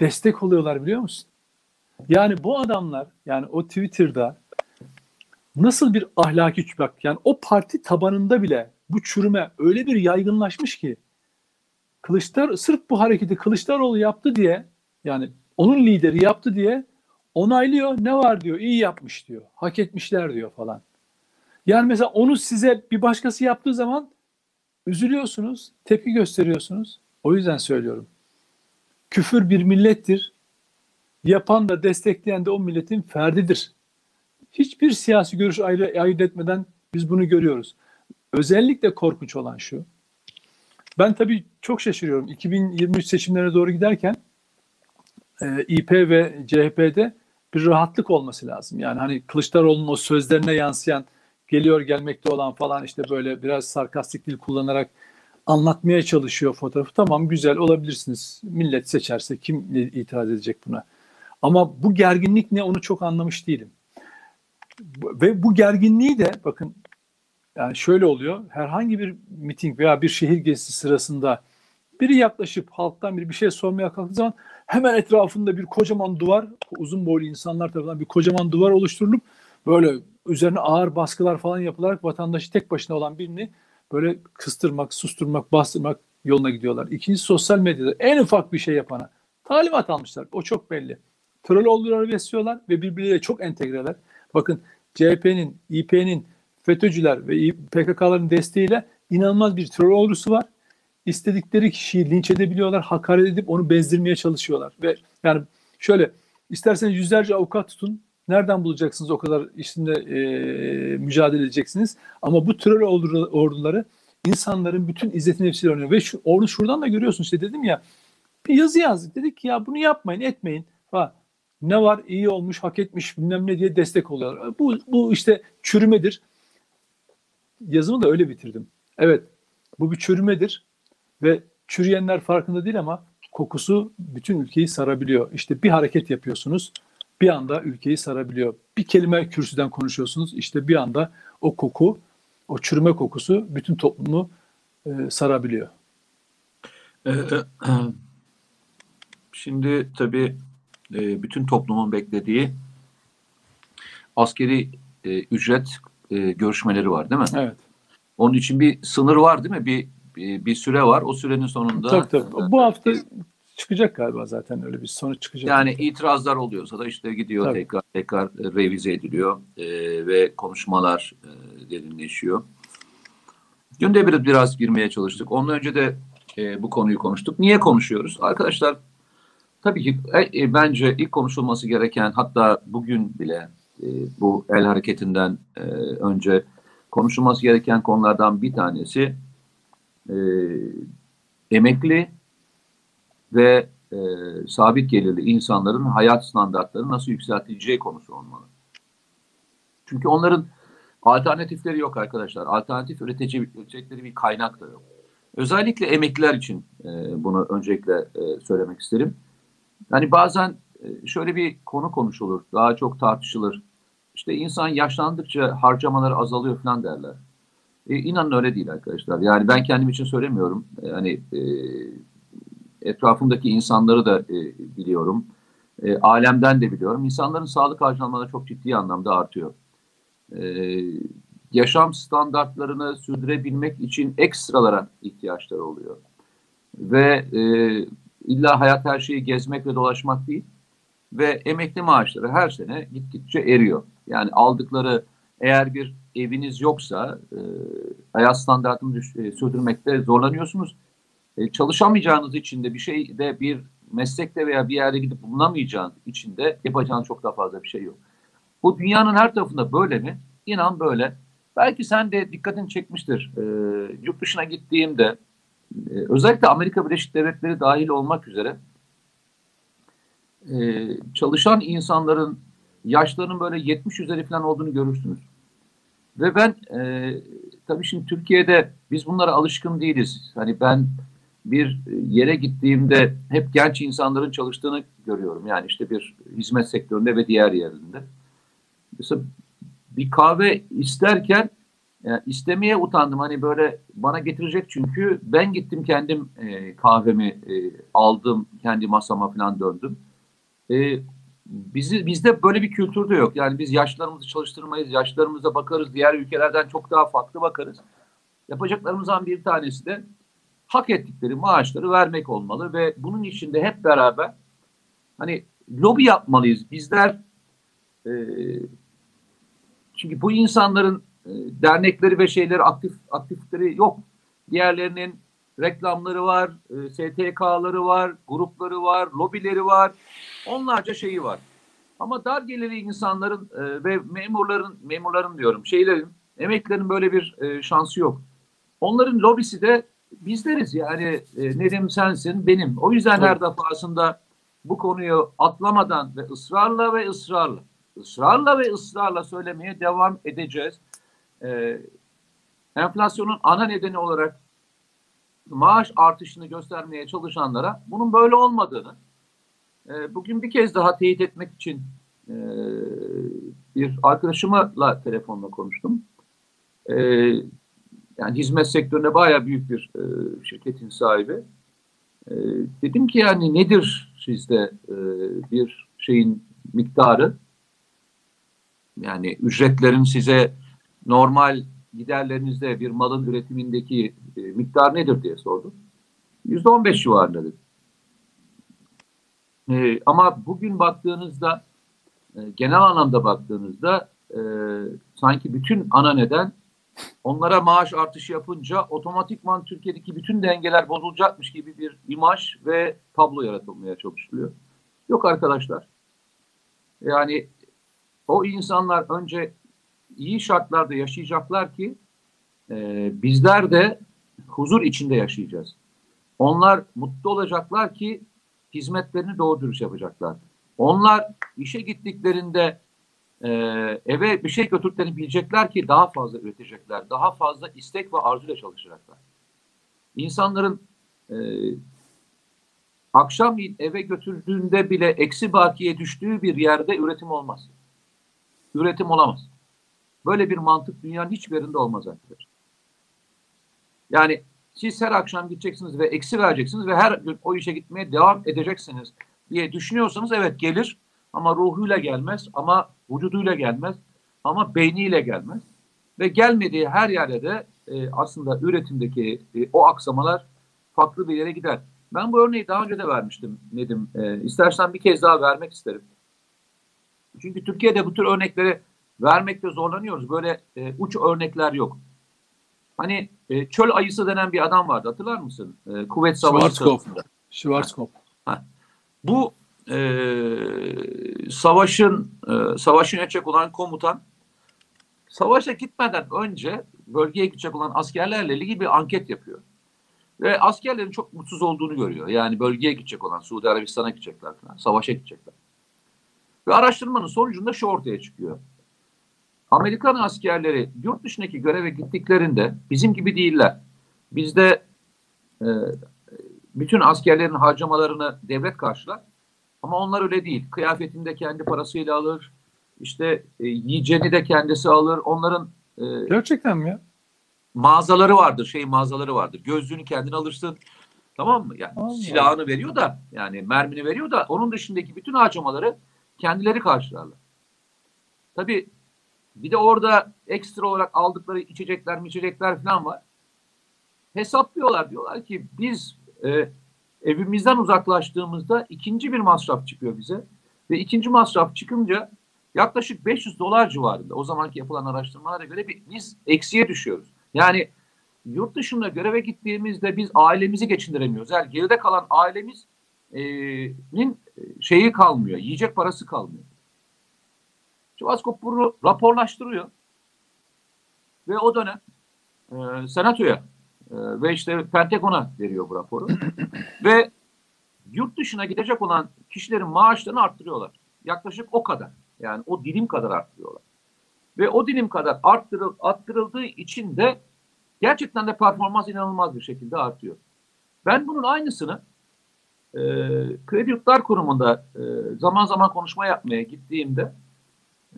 destek oluyorlar biliyor musun? Yani bu adamlar yani o Twitter'da nasıl bir ahlaki bak yani o parti tabanında bile bu çürüme öyle bir yaygınlaşmış ki Kılıçdar sırf bu hareketi Kılıçdaroğlu yaptı diye yani onun lideri yaptı diye onaylıyor. Ne var diyor. iyi yapmış diyor. Hak etmişler diyor falan. Yani mesela onu size bir başkası yaptığı zaman üzülüyorsunuz, tepki gösteriyorsunuz. O yüzden söylüyorum. Küfür bir millettir. Yapan da destekleyen de o milletin ferdidir. Hiçbir siyasi görüş ayrı, ayırt etmeden biz bunu görüyoruz. Özellikle korkunç olan şu. Ben tabii çok şaşırıyorum. 2023 seçimlerine doğru giderken e, İP ve CHP'de bir rahatlık olması lazım. Yani hani Kılıçdaroğlu'nun o sözlerine yansıyan geliyor gelmekte olan falan işte böyle biraz sarkastik dil kullanarak anlatmaya çalışıyor fotoğrafı. Tamam güzel olabilirsiniz. Millet seçerse kim itiraz edecek buna? Ama bu gerginlik ne onu çok anlamış değilim. Ve bu gerginliği de bakın yani şöyle oluyor. Herhangi bir miting veya bir şehir gezisi sırasında biri yaklaşıp halktan biri bir şey sormaya kalktığı zaman hemen etrafında bir kocaman duvar, uzun boylu insanlar tarafından bir kocaman duvar oluşturulup böyle üzerine ağır baskılar falan yapılarak vatandaşı tek başına olan birini böyle kıstırmak, susturmak, bastırmak yoluna gidiyorlar. İkincisi sosyal medyada en ufak bir şey yapana talimat almışlar. O çok belli. Troll oldular besliyorlar ve birbirleriyle çok entegreler. Bakın CHP'nin, İP'nin, FETÖ'cüler ve PKK'ların desteğiyle inanılmaz bir troll ordusu var. İstedikleri kişiyi linç edebiliyorlar, hakaret edip onu bezdirmeye çalışıyorlar. Ve yani şöyle isterseniz yüzlerce avukat tutun. Nereden bulacaksınız o kadar işinde e, mücadele edeceksiniz? Ama bu troll orduları insanların bütün izzeti nefsiyle oynuyor. Ve şu, onu şuradan da görüyorsun işte dedim ya bir yazı yazdık. Dedik ki ya bunu yapmayın etmeyin. Ha, ne var iyi olmuş hak etmiş bilmem ne diye destek oluyorlar. Bu, bu işte çürümedir. Yazımı da öyle bitirdim. Evet bu bir çürümedir ve çürüyenler farkında değil ama kokusu bütün ülkeyi sarabiliyor. İşte bir hareket yapıyorsunuz bir anda ülkeyi sarabiliyor. Bir kelime kürsüden konuşuyorsunuz işte bir anda o koku o çürüme kokusu bütün toplumu e, sarabiliyor.
Şimdi tabii e, bütün toplumun beklediği askeri e, ücret e, görüşmeleri var değil mi?
Evet.
Onun için bir sınır var değil mi? Bir bir, süre var. O sürenin sonunda
Tabii tabii. Bu hafta çıkacak galiba zaten öyle bir sonuç çıkacak.
yani itirazlar oluyorsa da işte gidiyor
Tabii.
tekrar tekrar revize ediliyor e, ve konuşmalar e, derinleşiyor. Günde bir biraz girmeye çalıştık. Ondan önce de e, bu konuyu konuştuk. Niye konuşuyoruz? Arkadaşlar tabii ki e, e, bence ilk konuşulması gereken hatta bugün bile e, bu el hareketinden e, önce konuşulması gereken konulardan bir tanesi e, emekli ve e, sabit gelirli insanların hayat standartlarını nasıl yükseltileceği konusu olmalı. Çünkü onların alternatifleri yok arkadaşlar. Alternatif üretici, üretecekleri bir kaynak da yok. Özellikle emekliler için e, bunu öncelikle e, söylemek isterim. Yani bazen e, şöyle bir konu konuşulur, daha çok tartışılır. İşte insan yaşlandıkça harcamaları azalıyor falan derler. E, inanın öyle değil arkadaşlar. Yani ben kendim için söylemiyorum. Yani e, etrafımdaki insanları da e, biliyorum. E, alemden de biliyorum. İnsanların sağlık harcamaları çok ciddi anlamda artıyor. E, yaşam standartlarını sürdürebilmek için ekstralara ihtiyaçları oluyor. Ve e, illa hayat her şeyi gezmek ve dolaşmak değil. Ve emekli maaşları her sene gittikçe eriyor. Yani aldıkları eğer bir eviniz yoksa e, hayat standartını düş- e, sürdürmekte zorlanıyorsunuz. E, çalışamayacağınız için de bir şeyde bir meslekte veya bir yerde gidip bulunamayacağınız için de yapacağınız çok daha fazla bir şey yok. Bu dünyanın her tarafında böyle mi? İnan böyle. Belki sen de dikkatini çekmiştir. E, yurt dışına gittiğimde e, özellikle Amerika Birleşik Devletleri dahil olmak üzere e, çalışan insanların yaşlarının böyle 70 üzeri falan olduğunu görürsünüz. Ve ben e, tabii şimdi Türkiye'de biz bunlara alışkın değiliz. Hani ben bir yere gittiğimde hep genç insanların çalıştığını görüyorum. Yani işte bir hizmet sektöründe ve diğer yerinde. Mesela bir kahve isterken yani istemeye utandım. Hani böyle bana getirecek çünkü ben gittim kendim e, kahvemi e, aldım. Kendi masama falan döndüm. E, bizi, bizde böyle bir kültür de yok. Yani biz yaşlarımızı çalıştırmayız. Yaşlarımıza bakarız. Diğer ülkelerden çok daha farklı bakarız. Yapacaklarımızdan bir tanesi de hak ettikleri maaşları vermek olmalı ve bunun içinde hep beraber hani lobi yapmalıyız. Bizler e, çünkü bu insanların e, dernekleri ve şeyleri aktif aktifleri yok. Diğerlerinin reklamları var, e, STK'ları var, grupları var, lobileri var. Onlarca şeyi var. Ama dar gelirli insanların e, ve memurların memurların diyorum şeylerin emeklilerin böyle bir e, şansı yok. Onların lobisi de bizleriz yani e, Nedim sensin benim. O yüzden her defasında bu konuyu atlamadan ve ısrarla ve ısrarla ısrarla ve ısrarla söylemeye devam edeceğiz. E, enflasyonun ana nedeni olarak maaş artışını göstermeye çalışanlara bunun böyle olmadığını e, bugün bir kez daha teyit etmek için e, bir arkadaşımla telefonla konuştum. E, yani hizmet sektöründe bayağı büyük bir e, şirketin sahibi. E, dedim ki yani nedir sizde e, bir şeyin miktarı? Yani ücretlerin size normal giderlerinizde bir malın üretimindeki e, miktar nedir diye sordum. Yüzde on beş civarında dedi. E, ama bugün baktığınızda e, genel anlamda baktığınızda e, sanki bütün ana neden onlara maaş artışı yapınca otomatikman Türkiye'deki bütün dengeler bozulacakmış gibi bir imaj ve tablo yaratılmaya çalışılıyor. Yok arkadaşlar. Yani o insanlar önce iyi şartlarda yaşayacaklar ki e, bizler de huzur içinde yaşayacağız. Onlar mutlu olacaklar ki hizmetlerini doğru dürüst yapacaklar. Onlar işe gittiklerinde e, eve bir şey götürdüklerini bilecekler ki daha fazla üretecekler. Daha fazla istek ve arzuyla çalışacaklar. İnsanların e, akşam eve götürdüğünde bile eksi bakiye düştüğü bir yerde üretim olmaz. Üretim olamaz. Böyle bir mantık dünyanın hiçbir yerinde olmaz arkadaşlar. Yani siz her akşam gideceksiniz ve eksi vereceksiniz ve her gün o işe gitmeye devam edeceksiniz. diye düşünüyorsanız evet gelir ama ruhuyla gelmez ama vücuduyla gelmez ama beyniyle gelmez. Ve gelmediği her yerde de e, aslında üretimdeki e, o aksamalar farklı bir yere gider. Ben bu örneği daha önce de vermiştim Nedim. E, istersen bir kez daha vermek isterim. Çünkü Türkiye'de bu tür örnekleri vermekte zorlanıyoruz. Böyle e, uç örnekler yok. Hani e, çöl ayısı denen bir adam vardı hatırlar mısın? E, kuvvet savaşı
Schwarzkopf.
sırasında.
Schwarzkopf.
Bu e, savaşın e, savaşın yönetecek olan komutan savaşa gitmeden önce bölgeye gidecek olan askerlerle ilgili bir anket yapıyor. Ve askerlerin çok mutsuz olduğunu görüyor. Yani bölgeye gidecek olan Suudi Arabistan'a gidecekler falan. Savaşa gidecekler. Ve araştırmanın sonucunda şu ortaya çıkıyor. Amerikan askerleri yurt dışındaki göreve gittiklerinde bizim gibi değiller. Bizde e, bütün askerlerin harcamalarını devlet karşılar. Ama onlar öyle değil. Kıyafetini de kendi parasıyla alır. İşte e, yiyeceğini de kendisi alır. Onların e,
Gerçekten mi ya?
mağazaları vardır. Şey mağazaları vardır. Gözlüğünü kendin alırsın. Tamam mı? Yani
Allah.
silahını veriyor da yani mermini veriyor da onun dışındaki bütün harcamaları kendileri karşılarlar. Tabii bir de orada ekstra olarak aldıkları içecekler, içecekler falan var. Hesaplıyorlar diyorlar ki biz e, evimizden uzaklaştığımızda ikinci bir masraf çıkıyor bize ve ikinci masraf çıkınca yaklaşık 500 dolar civarında o zamanki yapılan araştırmalara göre bir, biz eksiye düşüyoruz. Yani yurt dışında göreve gittiğimizde biz ailemizi geçindiremiyoruz. Yani geride kalan ailemizin şeyi kalmıyor, yiyecek parası kalmıyor. Çuvaskop bunu raporlaştırıyor ve o dönem e, senatoya e, ve işte Pentagon'a veriyor bu raporu ve yurt dışına gidecek olan kişilerin maaşlarını arttırıyorlar. Yaklaşık o kadar. Yani o dilim kadar arttırıyorlar. Ve o dilim kadar arttırıl, arttırıldığı için de gerçekten de performans inanılmaz bir şekilde artıyor. Ben bunun aynısını e, Kredi Yurtlar Kurumu'nda e, zaman zaman konuşma yapmaya gittiğimde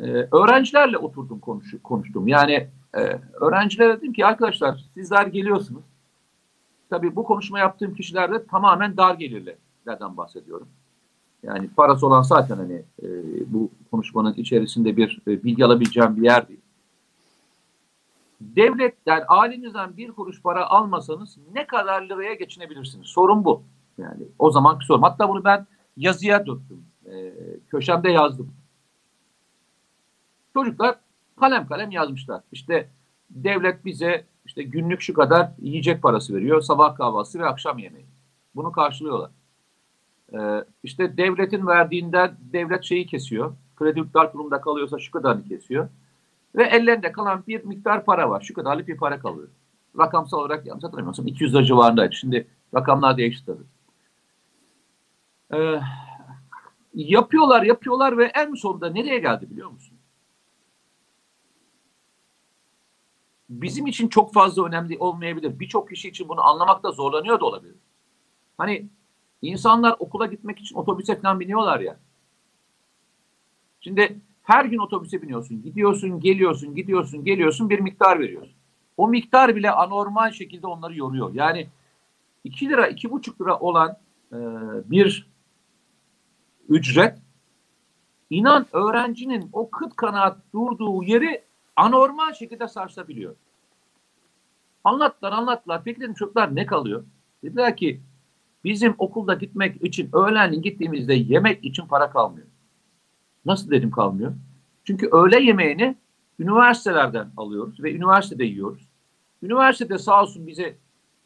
e, öğrencilerle oturdum konuş, konuştum. Yani e, öğrencilere dedim ki arkadaşlar sizler geliyorsunuz. Tabii bu konuşma yaptığım kişiler de tamamen dar gelirlerden bahsediyorum. Yani parası olan zaten hani e, bu konuşmanın içerisinde bir e, bilgi alabileceğim bir yer değil. Devletten, ailenizden bir kuruş para almasanız ne kadar liraya geçinebilirsiniz? Sorun bu. Yani o zamanki sorum. Hatta bunu ben yazıya döktüm. E, köşemde yazdım. Çocuklar kalem kalem yazmışlar. İşte devlet bize işte günlük şu kadar yiyecek parası veriyor. Sabah kahvaltısı ve akşam yemeği. Bunu karşılıyorlar. Ee, işte devletin verdiğinden devlet şeyi kesiyor. Kredi yurtlar kurumunda kalıyorsa şu kadarını kesiyor. Ve ellerinde kalan bir miktar para var. Şu kadarlık bir para kalıyor. Rakamsal olarak yanlış hatırlamıyorsam 200 lira civarındaydı. Şimdi rakamlar değişti tabii. Ee, yapıyorlar yapıyorlar ve en sonunda nereye geldi biliyor musun? Bizim için çok fazla önemli olmayabilir. Birçok kişi için bunu anlamakta zorlanıyor da olabilir. Hani insanlar okula gitmek için otobüse falan biniyorlar ya. Şimdi her gün otobüse biniyorsun. Gidiyorsun, geliyorsun, gidiyorsun, geliyorsun bir miktar veriyorsun. O miktar bile anormal şekilde onları yoruyor. Yani 2 lira, 2,5 lira olan e, bir ücret inan öğrencinin o kıt kanaat durduğu yeri anormal şekilde sarsabiliyor. Anlattılar anlattılar. Peki dedim çocuklar ne kalıyor? Dediler ki bizim okulda gitmek için öğlenleyin gittiğimizde yemek için para kalmıyor. Nasıl dedim kalmıyor? Çünkü öğle yemeğini üniversitelerden alıyoruz ve üniversitede yiyoruz. Üniversitede sağ olsun bize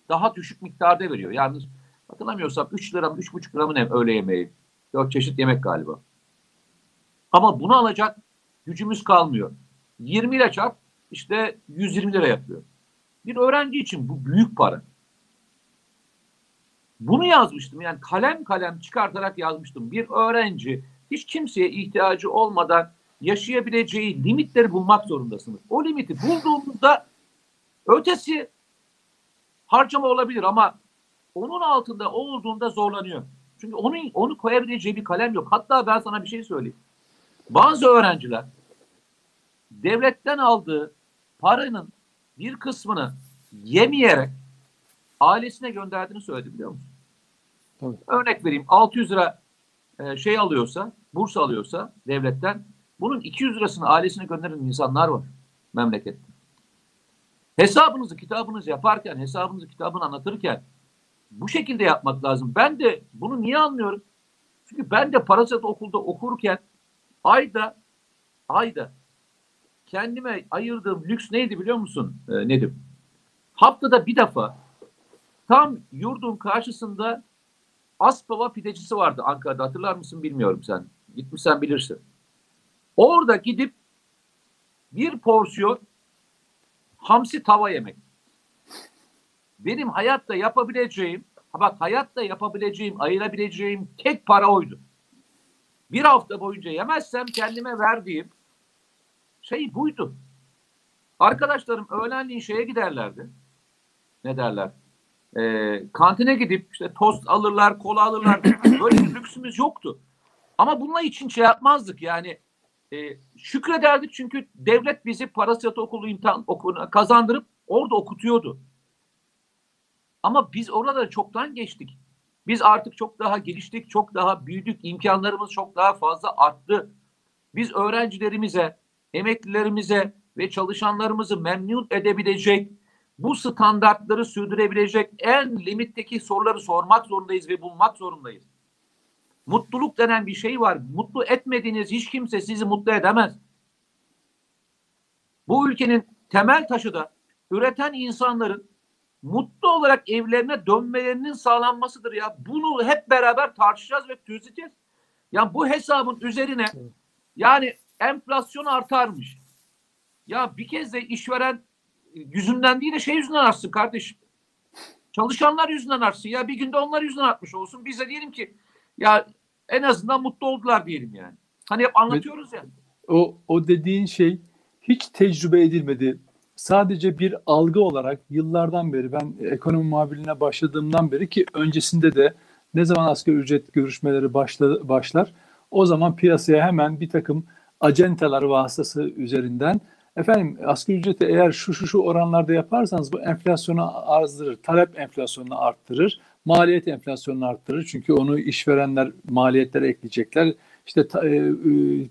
daha düşük miktarda veriyor. Yalnız hatırlamıyorsam 3 lira mı 3,5 lira mı ne öğle yemeği? 4 çeşit yemek galiba. Ama bunu alacak gücümüz kalmıyor. 20 ile çarp işte 120 lira yapıyor. Bir öğrenci için bu büyük para. Bunu yazmıştım yani kalem kalem çıkartarak yazmıştım. Bir öğrenci hiç kimseye ihtiyacı olmadan yaşayabileceği limitleri bulmak zorundasınız. O limiti bulduğunuzda ötesi harcama olabilir ama onun altında olduğunda zorlanıyor. Çünkü onun onu koyabileceği bir kalem yok. Hatta ben sana bir şey söyleyeyim. Bazı öğrenciler devletten aldığı paranın bir kısmını yemeyerek ailesine gönderdiğini söyledi biliyor musun?
Tabii.
Örnek vereyim 600 lira e, şey alıyorsa, burs alıyorsa devletten bunun 200 lirasını ailesine gönderen insanlar var memlekette. Hesabınızı, kitabınızı yaparken, hesabınızı, kitabını anlatırken bu şekilde yapmak lazım. Ben de bunu niye anlıyorum? Çünkü ben de Parasat okulda okurken ayda ayda kendime ayırdığım lüks neydi biliyor musun ee, Nedim? Haftada bir defa tam yurdun karşısında Aspava pidecisi vardı Ankara'da hatırlar mısın bilmiyorum sen. Gitmişsen bilirsin. Orada gidip bir porsiyon hamsi tava yemek. Benim hayatta yapabileceğim, bak hayatta yapabileceğim, ayırabileceğim tek para oydu. Bir hafta boyunca yemezsem kendime verdiğim şey buydu. Arkadaşlarım öğlenliğin şeye giderlerdi. Ne derler? Ee, kantine gidip işte tost alırlar, kola alırlar. Böyle bir lüksümüz yoktu. Ama bununla için şey yapmazdık yani. E, şükrederdik çünkü devlet bizi Parasat Okulu imtihan okuluna kazandırıp orada okutuyordu. Ama biz orada çoktan geçtik. Biz artık çok daha geliştik, çok daha büyüdük, imkanlarımız çok daha fazla arttı. Biz öğrencilerimize, emeklilerimize ve çalışanlarımızı memnun edebilecek, bu standartları sürdürebilecek en limitteki soruları sormak zorundayız ve bulmak zorundayız. Mutluluk denen bir şey var. Mutlu etmediğiniz hiç kimse sizi mutlu edemez. Bu ülkenin temel taşı da üreten insanların mutlu olarak evlerine dönmelerinin sağlanmasıdır ya. Bunu hep beraber tartışacağız ve çözeceğiz. Yani bu hesabın üzerine yani enflasyon artarmış. Ya bir kez de işveren yüzünden değil de şey yüzünden artsın kardeşim. Çalışanlar yüzünden artsın. Ya bir günde onlar yüzünden artmış olsun. Biz de diyelim ki ya en azından mutlu oldular diyelim yani. Hani hep anlatıyoruz ya.
O, o dediğin şey hiç tecrübe edilmedi. Sadece bir algı olarak yıllardan beri ben ekonomi muhabirliğine başladığımdan beri ki öncesinde de ne zaman asgari ücret görüşmeleri başla, başlar o zaman piyasaya hemen bir takım acenteler vasıtası üzerinden efendim asgari ücreti eğer şu şu şu oranlarda yaparsanız bu enflasyonu arttırır, talep enflasyonunu arttırır, maliyet enflasyonunu arttırır. Çünkü onu işverenler maliyetlere ekleyecekler. İşte e,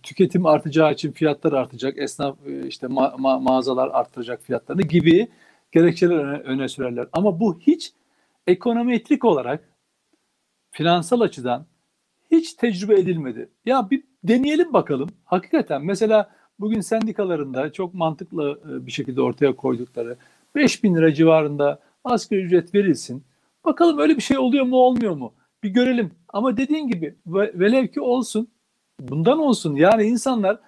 tüketim artacağı için fiyatlar artacak, esnaf e, işte ma- ma- mağazalar arttıracak fiyatlarını gibi gerekçeler öne, öne sürerler. Ama bu hiç ekonometrik olarak finansal açıdan hiç tecrübe edilmedi. Ya bir deneyelim bakalım. Hakikaten mesela bugün sendikalarında çok mantıklı bir şekilde ortaya koydukları 5 bin lira civarında asgari ücret verilsin. Bakalım öyle bir şey oluyor mu olmuyor mu? Bir görelim. Ama dediğin gibi velev ki olsun bundan olsun. Yani insanlar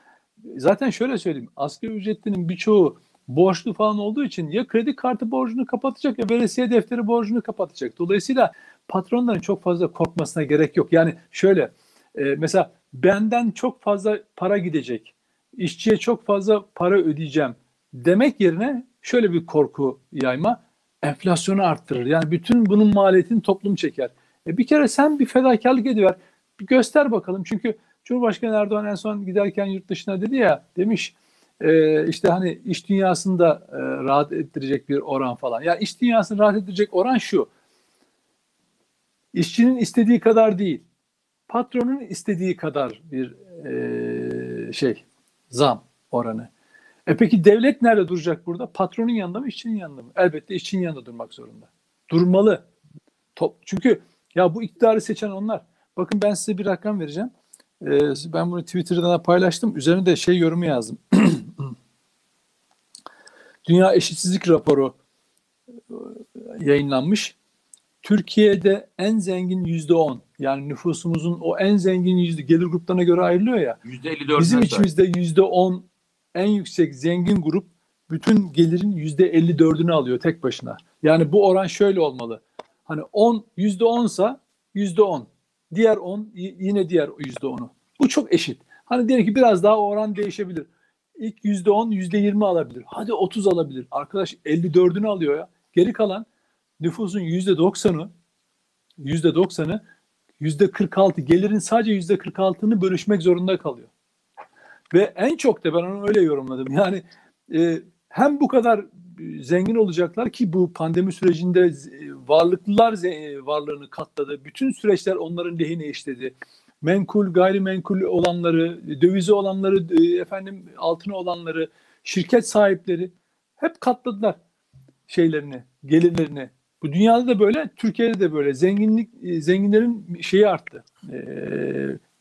zaten şöyle söyleyeyim. Asgari ücretlinin birçoğu borçlu falan olduğu için ya kredi kartı borcunu kapatacak ya veresiye defteri borcunu kapatacak. Dolayısıyla patronların çok fazla korkmasına gerek yok. Yani şöyle e, mesela benden çok fazla para gidecek, işçiye çok fazla para ödeyeceğim demek yerine şöyle bir korku yayma enflasyonu arttırır. Yani bütün bunun maliyetini toplum çeker. E bir kere sen bir fedakarlık ediver. Bir göster bakalım. Çünkü Cumhurbaşkanı Erdoğan en son giderken yurt dışına dedi ya demiş e, işte hani iş dünyasında e, rahat ettirecek bir oran falan. Ya iş dünyasını rahat ettirecek oran şu. İşçinin istediği kadar değil. Patronun istediği kadar bir e, şey zam oranı. E peki devlet nerede duracak burada? Patronun yanında mı, işçinin yanında mı? Elbette işçinin yanında durmak zorunda. Durmalı. Top. Çünkü ya bu iktidarı seçen onlar. Bakın ben size bir rakam vereceğim. Ee, ben bunu Twitter'da paylaştım. Üzerine de şey yorumu yazdım. Dünya Eşitsizlik Raporu e, yayınlanmış. Türkiye'de en zengin yüzde on yani nüfusumuzun o en zengin yüzde gelir gruplarına göre ayrılıyor ya.
Yüzde 54
Bizim içimizde yüzde on en yüksek zengin grup bütün gelirin yüzde 54'ünü alıyor tek başına. Yani bu oran şöyle olmalı. Hani 10 yüzde 10'sa yüzde 10. Diğer 10 yine diğer yüzde 10'u. Bu çok eşit. Hani diyelim ki biraz daha oran değişebilir. İlk yüzde 10 yüzde 20 alabilir. Hadi 30 alabilir. Arkadaş 54'ünü alıyor ya. Geri kalan nüfusun yüzde 90'ı yüzde 90'ı yüzde 46 gelirin sadece yüzde 46'ını bölüşmek zorunda kalıyor. Ve en çok da ben onu öyle yorumladım. Yani e, hem bu kadar zengin olacaklar ki bu pandemi sürecinde varlıklılar varlığını katladı. Bütün süreçler onların lehine işledi. menkul, gayrimenkul olanları, dövizi olanları, e, efendim altını olanları, şirket sahipleri hep katladılar şeylerini, gelirlerini. Bu dünyada da böyle, Türkiye'de de böyle. Zenginlik, e, zenginlerin şeyi arttı. E,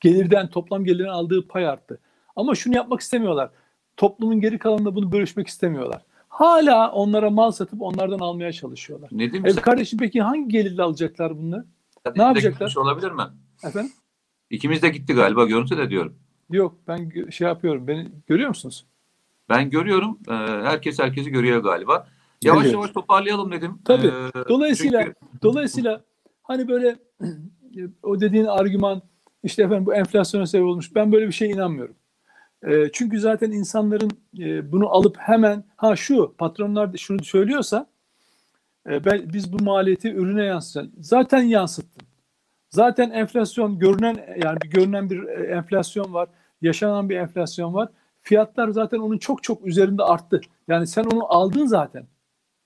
gelirden, toplam gelirin aldığı pay arttı. Ama şunu yapmak istemiyorlar. Toplumun geri kalanında bunu bölüşmek istemiyorlar. Hala onlara mal satıp onlardan almaya çalışıyorlar.
Nedim
E
sen
kardeşim peki hangi gelirle alacaklar bunları?
de
yapacaklar?
gitmiş olabilir mi?
Efendim?
İkimiz de gitti galiba görüntü de diyorum.
Yok ben şey yapıyorum. Beni görüyor musunuz?
Ben görüyorum. e, herkes herkesi görüyor galiba. Yavaş
Görüyor.
yavaş toparlayalım dedim.
Tabii.
E,
Dolayısıyla
çünkü-
dolayısıyla hani böyle o dediğin argüman işte efendim bu enflasyona sebep olmuş. Ben böyle bir şeye inanmıyorum. E, çünkü zaten insanların e, bunu alıp hemen ha şu patronlar şunu söylüyorsa e, ben, biz bu maliyeti ürüne yansıtacağız. Zaten yansıttın. Zaten enflasyon görünen yani bir görünen bir e, enflasyon var. Yaşanan bir enflasyon var. Fiyatlar zaten onun çok çok üzerinde arttı. Yani sen onu aldın zaten.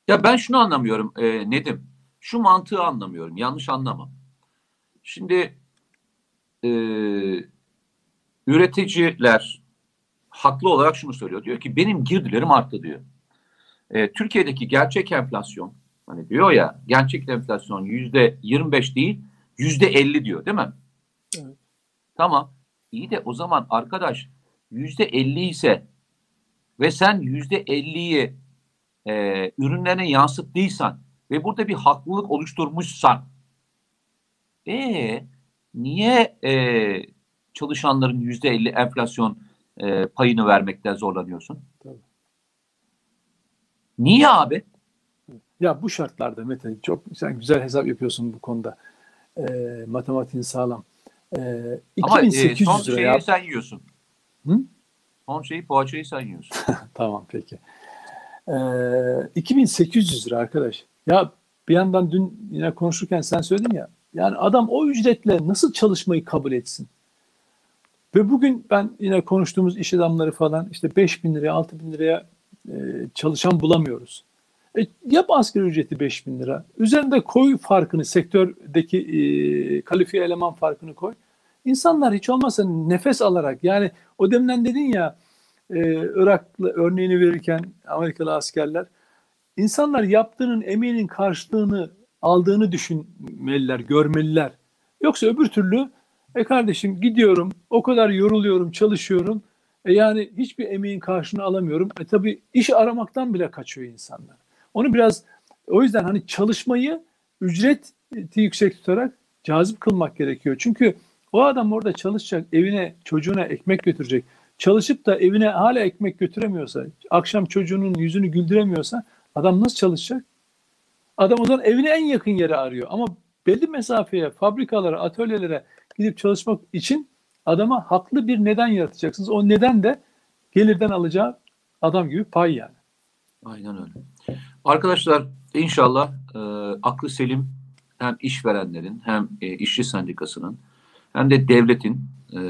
Ya ben şunu anlamıyorum e, Nedim. Şu mantığı anlamıyorum. Yanlış anlama. Şimdi e, üreticiler haklı olarak şunu söylüyor. Diyor ki benim girdilerim arttı diyor. E, Türkiye'deki gerçek enflasyon hani diyor ya gerçek enflasyon yüzde 25 değil yüzde 50 diyor değil mi?
Evet.
Tamam. İyi de o zaman arkadaş yüzde 50 ise ve sen yüzde 50'yi e, ürünlerine yansıttıysan ve burada bir haklılık oluşturmuşsan e niye e, çalışanların yüzde 50 enflasyon e, payını vermekten zorlanıyorsun?
Tabii.
Niye abi?
Ya bu şartlarda Mete çok sen güzel hesap yapıyorsun bu konuda. E, matematiğin sağlam. E,
Ama e,
2800
son şeyi
ya.
sen yiyorsun.
Hı?
Son şeyi poğaçayı sen yiyorsun.
Tamam peki. E, 2800 lira arkadaş. Ya bir yandan dün yine konuşurken sen söyledin ya. Yani adam o ücretle nasıl çalışmayı kabul etsin? Ve bugün ben yine konuştuğumuz iş adamları falan işte 5 bin liraya 6 bin liraya e, çalışan bulamıyoruz. E, yap asgari ücreti 5 bin lira. Üzerinde koy farkını sektördeki e, kalifiye eleman farkını koy. İnsanlar hiç olmazsa nefes alarak yani o demden dedin ya e, Iraklı örneğini verirken Amerikalı askerler insanlar yaptığının emeğinin karşılığını aldığını düşünmeliler, görmeliler. Yoksa öbür türlü e kardeşim gidiyorum, o kadar yoruluyorum, çalışıyorum. E yani hiçbir emeğin karşılığını alamıyorum. E tabii iş aramaktan bile kaçıyor insanlar. Onu biraz o yüzden hani çalışmayı ücreti yüksek tutarak cazip kılmak gerekiyor. Çünkü o adam orada çalışacak, evine, çocuğuna ekmek götürecek. Çalışıp da evine hala ekmek götüremiyorsa, akşam çocuğunun yüzünü güldüremiyorsa adam nasıl çalışacak? Adam o zaman evine en yakın yere arıyor. Ama belli mesafeye, fabrikalara, atölyelere gidip çalışmak için adama haklı bir neden yaratacaksınız. O neden de gelirden alacağı adam gibi pay yani.
Aynen öyle. Arkadaşlar inşallah e, aklı selim hem işverenlerin hem e, işçi sendikasının hem de devletin e,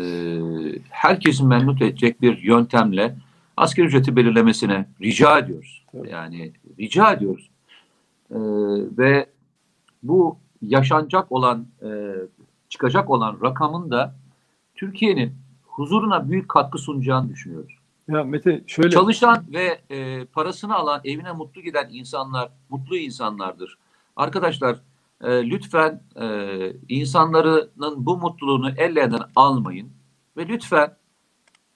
herkesin memnun edecek bir yöntemle asgari ücreti belirlemesine rica ediyoruz.
Evet.
Yani rica ediyoruz. E, ve bu yaşanacak olan e, çıkacak olan rakamın da Türkiye'nin huzuruna büyük katkı sunacağını düşünüyoruz.
Ya Mete şöyle
Çalışan ve e, parasını alan, evine mutlu giden insanlar mutlu insanlardır. Arkadaşlar e, lütfen e, insanların bu mutluluğunu ellerinden almayın ve lütfen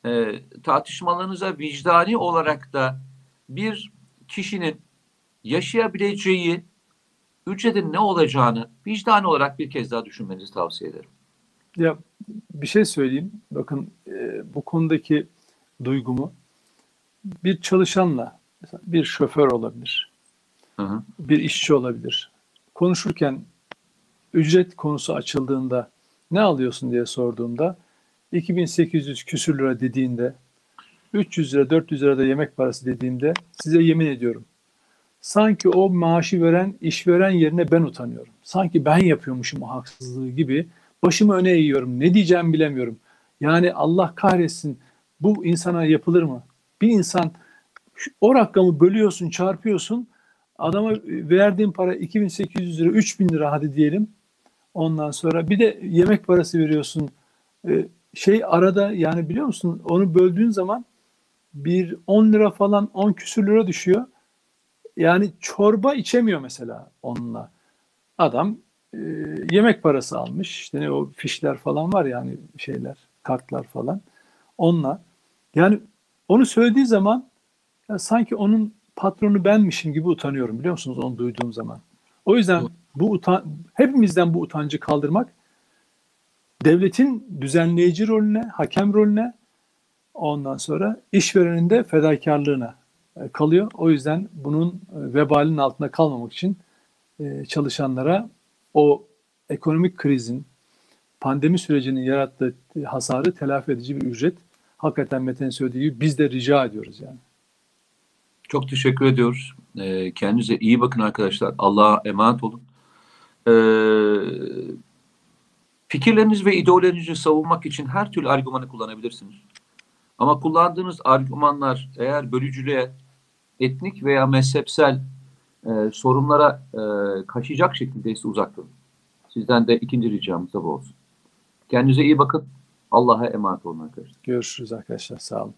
e, tartışmalarınıza vicdani olarak da bir kişinin yaşayabileceği ücretin ne olacağını vicdani olarak bir kez daha düşünmenizi tavsiye ederim.
Ya bir şey söyleyeyim. Bakın e, bu konudaki duygumu bir çalışanla bir şoför olabilir,
Hı hı.
bir işçi olabilir. Konuşurken ücret konusu açıldığında ne alıyorsun diye sorduğumda 2800 küsür lira dediğinde 300 lira 400 lira da yemek parası dediğinde size yemin ediyorum sanki o maaşı veren işveren yerine ben utanıyorum. Sanki ben yapıyormuşum o haksızlığı gibi başımı öne eğiyorum. Ne diyeceğimi bilemiyorum. Yani Allah kahretsin bu insana yapılır mı? Bir insan o rakamı bölüyorsun, çarpıyorsun. Adama verdiğin para 2800 lira, 3000 lira hadi diyelim. Ondan sonra bir de yemek parası veriyorsun. e, şey arada yani biliyor musun onu böldüğün zaman bir 10 lira falan 10 küsür lira düşüyor. Yani çorba içemiyor mesela onunla. Adam e, yemek parası almış. İşte ne o fişler falan var yani şeyler, kartlar falan. Onunla. Yani onu söylediği zaman ya sanki onun patronu benmişim gibi utanıyorum biliyor musunuz onu duyduğum zaman. O yüzden bu utan hepimizden bu utancı kaldırmak devletin düzenleyici rolüne, hakem rolüne ondan sonra işverenin de fedakarlığına e, kalıyor. O yüzden bunun e, vebalinin altında kalmamak için e, çalışanlara o ekonomik krizin, pandemi sürecinin yarattığı hasarı telafi edici bir ücret hakikaten Mete'nin söylediği gibi biz de rica ediyoruz yani.
Çok teşekkür ediyoruz. Ee, kendinize iyi bakın arkadaşlar. Allah'a emanet olun. Ee, fikirleriniz ve ideolojilerinizi savunmak için her türlü argümanı kullanabilirsiniz. Ama kullandığınız argümanlar eğer bölücülüğe, etnik veya mezhepsel e, sorunlara e, kaşıyacak şekildeyse uzak durun. Sizden de ikinci ricamız da bu olsun. Kendinize iyi bakın. Allah'a emanet olun arkadaşlar.
Görüşürüz arkadaşlar. Sağ olun.